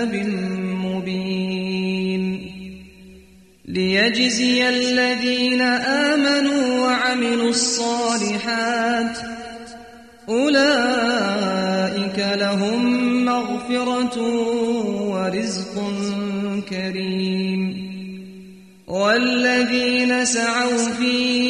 كتاب مبين ليجزي الذين آمنوا وعملوا الصالحات أولئك لهم مغفرة ورزق كريم والذين سعوا في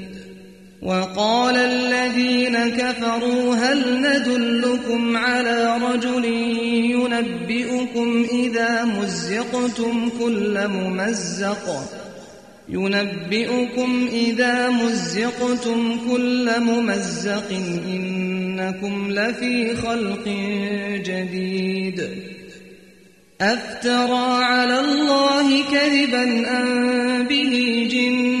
وقال الذين كفروا هل ندلكم على رجل ينبئكم إذا مزقتم كل ممزق؟ ينبئكم إذا مزقتم كل ممزق إنكم لفي خلق جديد. أفترى على الله كذبا أم به جنة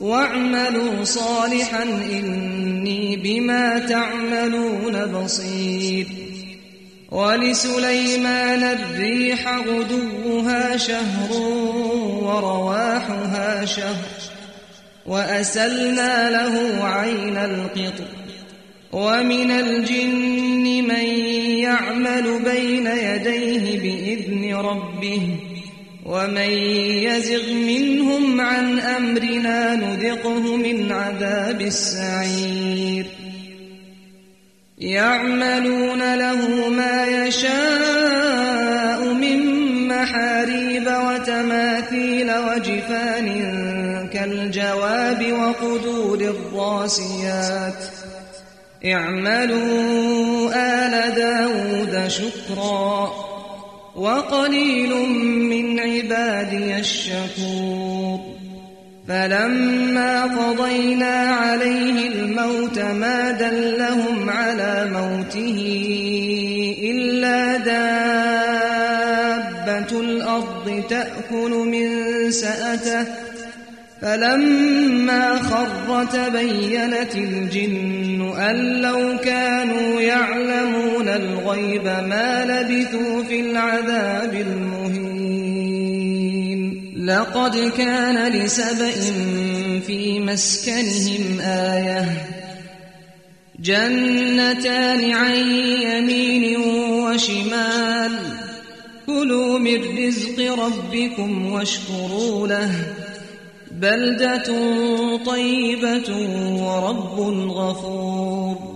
واعملوا صالحا إني بما تعملون بصير. ولسليمان الريح غدوها شهر ورواحها شهر وأسلنا له عين القطر. ومن الجن من يعمل بين يديه بإذن ربه ومن يزغ منهم عن أمرنا نذقه من عذاب السعير. يعملون له ما يشاء من محاريب وتماثيل وجفان كالجواب وقدور الراسيات. اعملوا آل داود شكرا. وقليل من عبادي الشكور. فلما قضينا عليه الموت ما دلهم على موته إلا دابة الأرض تأكل من سأته. فلما خر تبينت الجن أن لو كانوا يعلمون الغيب ما لبثوا في العذاب المهين. لقد كان لسبإ في مسكنهم آية. جنتان عن يمين وشمال. كلوا من رزق ربكم واشكروا له. بلدة طيبة ورب غفور.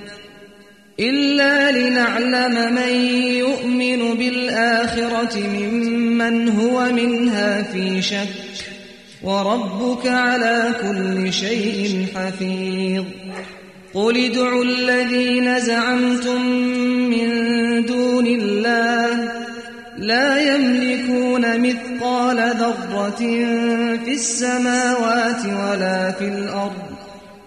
إلا لنعلم من يؤمن بالآخرة ممن هو منها في شك. وربك على كل شيء حفيظ. قل ادعوا الذين زعمتم من دون الله. لا يملكون مثقال ذرة في السماوات ولا في الأرض.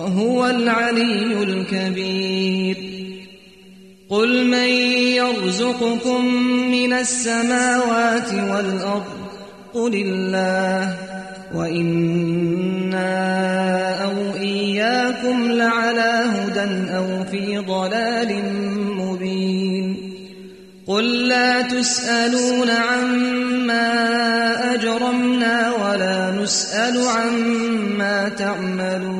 وهو العلي الكبير. قل من يرزقكم من السماوات والأرض؟ قل الله. وإنا أو إياكم لعلى هدى أو في ضلال مبين. قل لا تسألون عما أجرمنا ولا نسأل عما تعملون.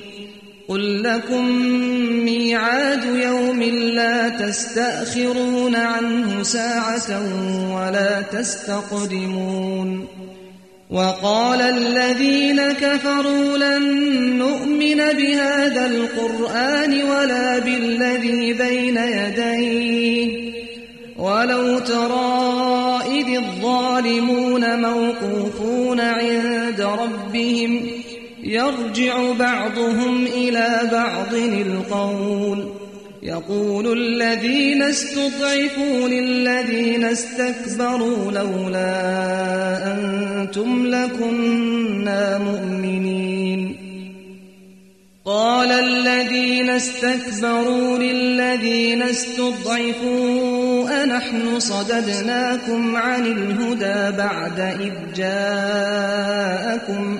قل لكم ميعاد يوم لا تستأخرون عنه ساعة ولا تستقدمون وقال الذين كفروا لن نؤمن بهذا القرآن ولا بالذي بين يديه ولو ترى إذ الظالمون موقوفون عند ربهم يرجع بعضهم إلى بعض القول. يقول الذين استضعفوا للذين استكبروا لولا أنتم لكنا مؤمنين. قال الذين استكبروا للذين استضعفوا أنحن صددناكم عن الهدى بعد إذ جاءكم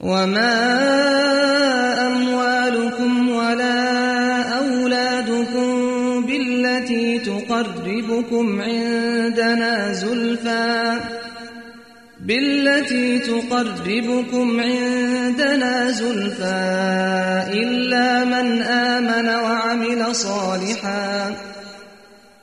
وما أموالكم ولا أولادكم بالتي تقربكم عندنا زلفى بالتي تقربكم عندنا زلفى إلا من آمن وعمل صالحا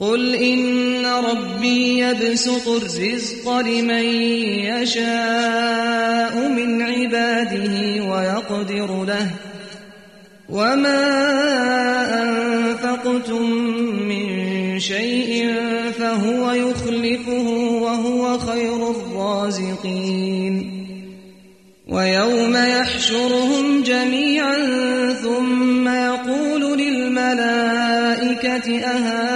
قل إن ربي يبسط الرزق لمن يشاء من عباده ويقدر له. وما أنفقتم من شيء فهو يخلفه وهو خير الرازقين. ويوم يحشرهم جميعا ثم يقول للملائكة أهؤلاء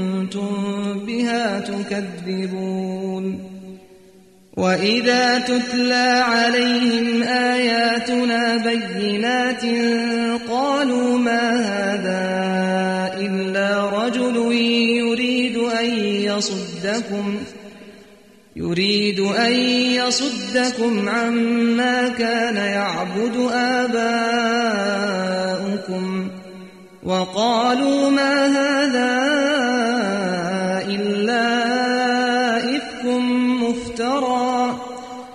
بها تكذبون وإذا تتلى عليهم آياتنا بينات قالوا ما هذا إلا رجل يريد أن يصدكم يريد أن يصدكم عما كان يعبد آباؤكم وقالوا ما هذا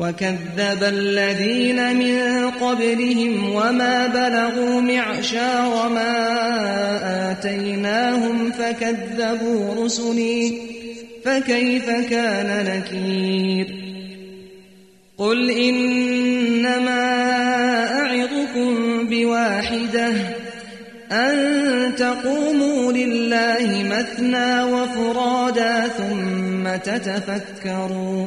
وكذب الذين من قبلهم وما بلغوا معشار ما آتيناهم فكذبوا رسلي فكيف كان نكير قل إنما أعظكم بواحدة أن تقوموا لله مثنى وفرادا ثم تتفكروا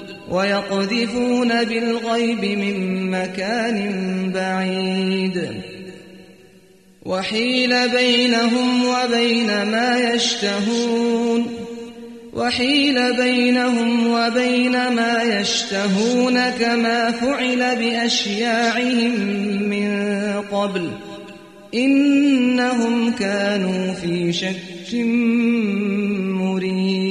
ويقذفون بالغيب من مكان بعيد. وحيل بينهم وبين ما يشتهون. وحيل بينهم وبين ما يشتهون كما فعل بأشياعهم من قبل. إنهم كانوا في شك مريد